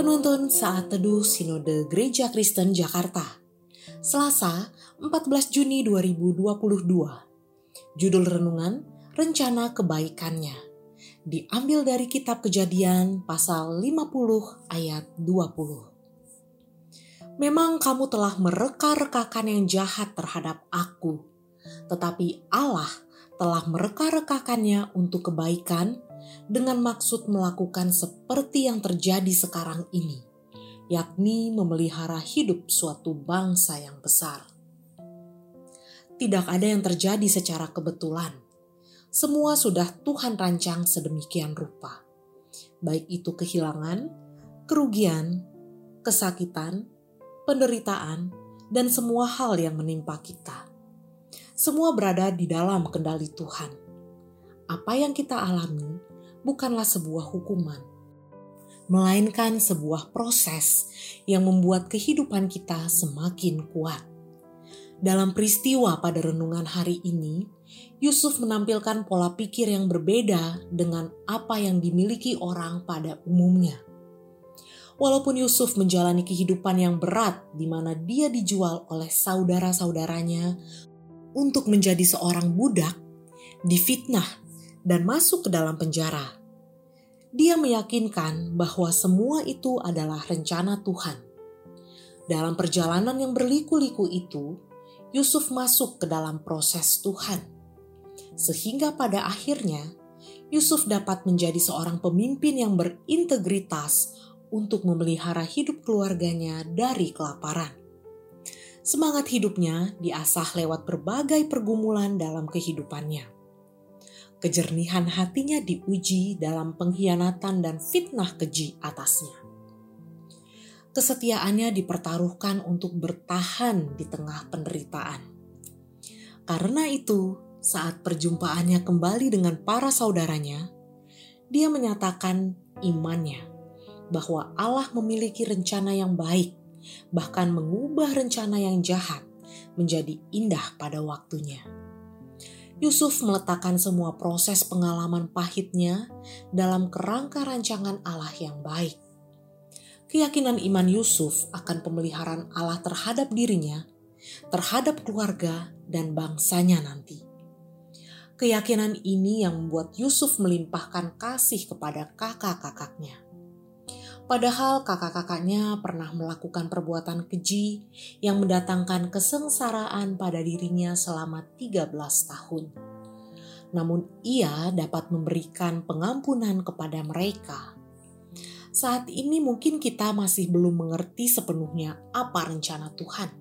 Penuntun Saat Teduh Sinode Gereja Kristen Jakarta. Selasa 14 Juni 2022 Judul Renungan Rencana Kebaikannya. Diambil dari Kitab Kejadian pasal 50 ayat 20 Memang kamu telah mereka-rekakan yang jahat terhadap aku Tetapi Allah telah mereka-rekakannya untuk kebaikan dengan maksud melakukan seperti yang terjadi sekarang ini, yakni memelihara hidup suatu bangsa yang besar. Tidak ada yang terjadi secara kebetulan. Semua sudah Tuhan rancang sedemikian rupa. Baik itu kehilangan, kerugian, kesakitan, penderitaan, dan semua hal yang menimpa kita. Semua berada di dalam kendali Tuhan. Apa yang kita alami bukanlah sebuah hukuman, melainkan sebuah proses yang membuat kehidupan kita semakin kuat. Dalam peristiwa pada renungan hari ini, Yusuf menampilkan pola pikir yang berbeda dengan apa yang dimiliki orang pada umumnya. Walaupun Yusuf menjalani kehidupan yang berat di mana dia dijual oleh saudara-saudaranya untuk menjadi seorang budak, difitnah dan masuk ke dalam penjara. Dia meyakinkan bahwa semua itu adalah rencana Tuhan. Dalam perjalanan yang berliku-liku itu, Yusuf masuk ke dalam proses Tuhan, sehingga pada akhirnya Yusuf dapat menjadi seorang pemimpin yang berintegritas untuk memelihara hidup keluarganya dari kelaparan. Semangat hidupnya diasah lewat berbagai pergumulan dalam kehidupannya kejernihan hatinya diuji dalam pengkhianatan dan fitnah keji atasnya. Kesetiaannya dipertaruhkan untuk bertahan di tengah penderitaan. Karena itu, saat perjumpaannya kembali dengan para saudaranya, dia menyatakan imannya bahwa Allah memiliki rencana yang baik, bahkan mengubah rencana yang jahat menjadi indah pada waktunya. Yusuf meletakkan semua proses pengalaman pahitnya dalam kerangka rancangan Allah yang baik. Keyakinan iman Yusuf akan pemeliharaan Allah terhadap dirinya, terhadap keluarga, dan bangsanya nanti. Keyakinan ini yang membuat Yusuf melimpahkan kasih kepada kakak-kakaknya. Padahal kakak-kakaknya pernah melakukan perbuatan keji yang mendatangkan kesengsaraan pada dirinya selama 13 tahun. Namun ia dapat memberikan pengampunan kepada mereka. Saat ini mungkin kita masih belum mengerti sepenuhnya apa rencana Tuhan.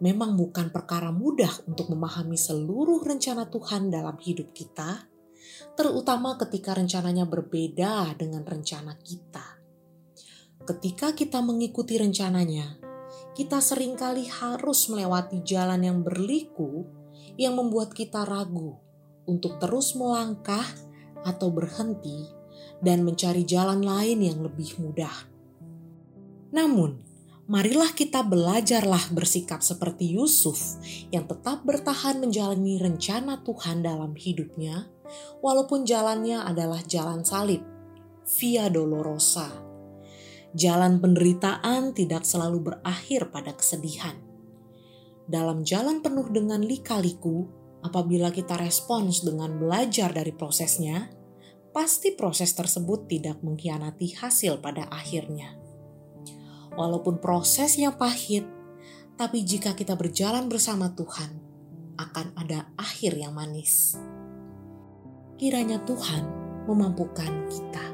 Memang bukan perkara mudah untuk memahami seluruh rencana Tuhan dalam hidup kita, terutama ketika rencananya berbeda dengan rencana kita ketika kita mengikuti rencananya, kita sering kali harus melewati jalan yang berliku yang membuat kita ragu untuk terus melangkah atau berhenti dan mencari jalan lain yang lebih mudah. Namun, marilah kita belajarlah bersikap seperti Yusuf yang tetap bertahan menjalani rencana Tuhan dalam hidupnya, walaupun jalannya adalah jalan salib, via dolorosa jalan penderitaan tidak selalu berakhir pada kesedihan. Dalam jalan penuh dengan lika-liku, apabila kita respons dengan belajar dari prosesnya, pasti proses tersebut tidak mengkhianati hasil pada akhirnya. Walaupun prosesnya pahit, tapi jika kita berjalan bersama Tuhan, akan ada akhir yang manis. Kiranya Tuhan memampukan kita.